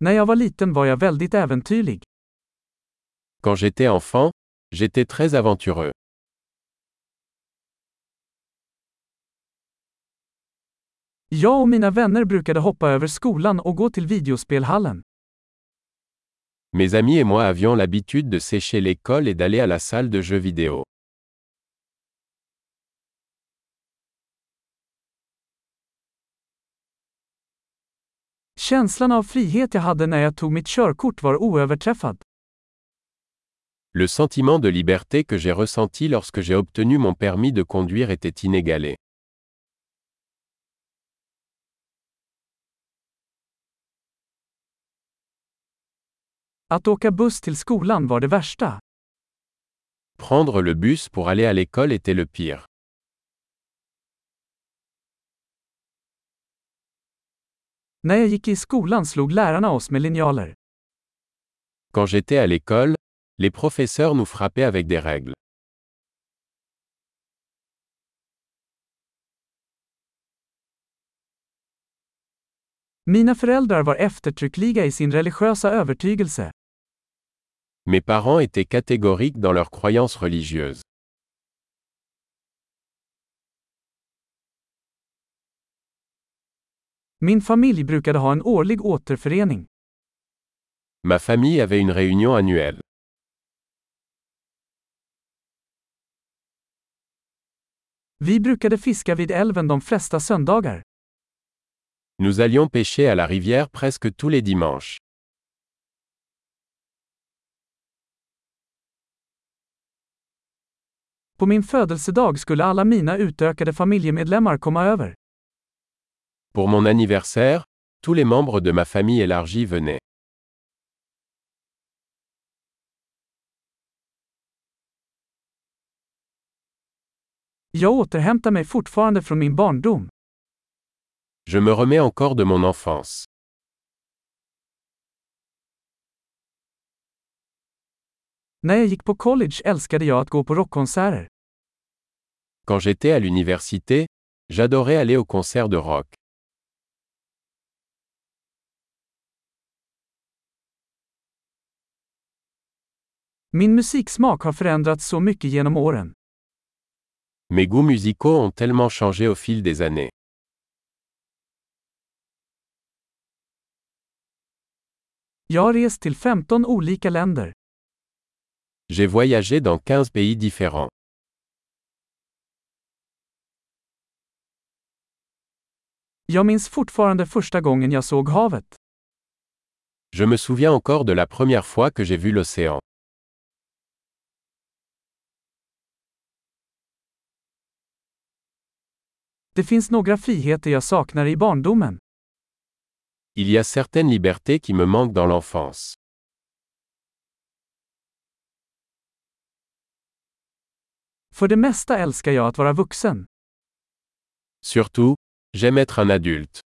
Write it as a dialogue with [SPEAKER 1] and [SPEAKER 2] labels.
[SPEAKER 1] När jag var liten var jag väldigt äventyrlig.
[SPEAKER 2] Quand j'étais enfant, j'étais très aventureux.
[SPEAKER 1] Jag och mina vänner brukade hoppa över skolan och gå till videospelhallen.
[SPEAKER 2] Mes amis et moi avions l'habitude de sécher l'école et d'aller à la salle de jeux vidéo.
[SPEAKER 1] Känslan av frihet jag hade när jag tog mitt körkort var oöverträffad.
[SPEAKER 2] Le sentiment de liberté que j'ai ressenti lorsque j'ai obtenu mon permis de conduire était inégalé.
[SPEAKER 1] Att åka buss till skolan var det värsta.
[SPEAKER 2] Prendre le bus pour aller à l'école était le pire.
[SPEAKER 1] När jag gick i skolan slog lärarna oss med linjaler.
[SPEAKER 2] Quand j'étais à l'école, les professeurs nous frappaient avec des règles.
[SPEAKER 1] Mina föräldrar var eftertryckliga i sin religiösa övertygelse.
[SPEAKER 2] Mes parents étaient catégoriques dans leurs croyances religieuses.
[SPEAKER 1] Min familj brukade ha en årlig återförening.
[SPEAKER 2] Ma famille avait une réunion annuelle.
[SPEAKER 1] Vi brukade fiska vid älven de flesta söndagar.
[SPEAKER 2] Nous allions pêcher à la rivière presque tous les dimanches.
[SPEAKER 1] På min födelsedag skulle alla mina utökade familjemedlemmar komma över.
[SPEAKER 2] Pour mon anniversaire, tous les membres de ma famille élargie venaient.
[SPEAKER 1] Jag återhämtar mig fortfarande från min barndom.
[SPEAKER 2] Je me remets encore de mon enfance.
[SPEAKER 1] När jag gick på college älskade jag att gå på rockkonserter.
[SPEAKER 2] Quand j'étais à l'université, j'adorais aller aux concerts de rock.
[SPEAKER 1] Min musiksmak har förändrats så mycket genom åren.
[SPEAKER 2] Mes goûts musicaux ont tellement changé au fil des années.
[SPEAKER 1] Jag har rest till 15 olika länder.
[SPEAKER 2] J'ai voyagé dans 15 pays différents.
[SPEAKER 1] Jag minns fortfarande första gången jag såg havet.
[SPEAKER 2] Je me souviens encore de la première fois que j'ai vu l'océan.
[SPEAKER 1] Det finns några friheter jag saknar i barndomen.
[SPEAKER 2] Il y a certaines libertés qui me manquent dans l'enfance.
[SPEAKER 1] För det mesta älskar jag att vara vuxen.
[SPEAKER 2] Surtout, j'aime être un adulte.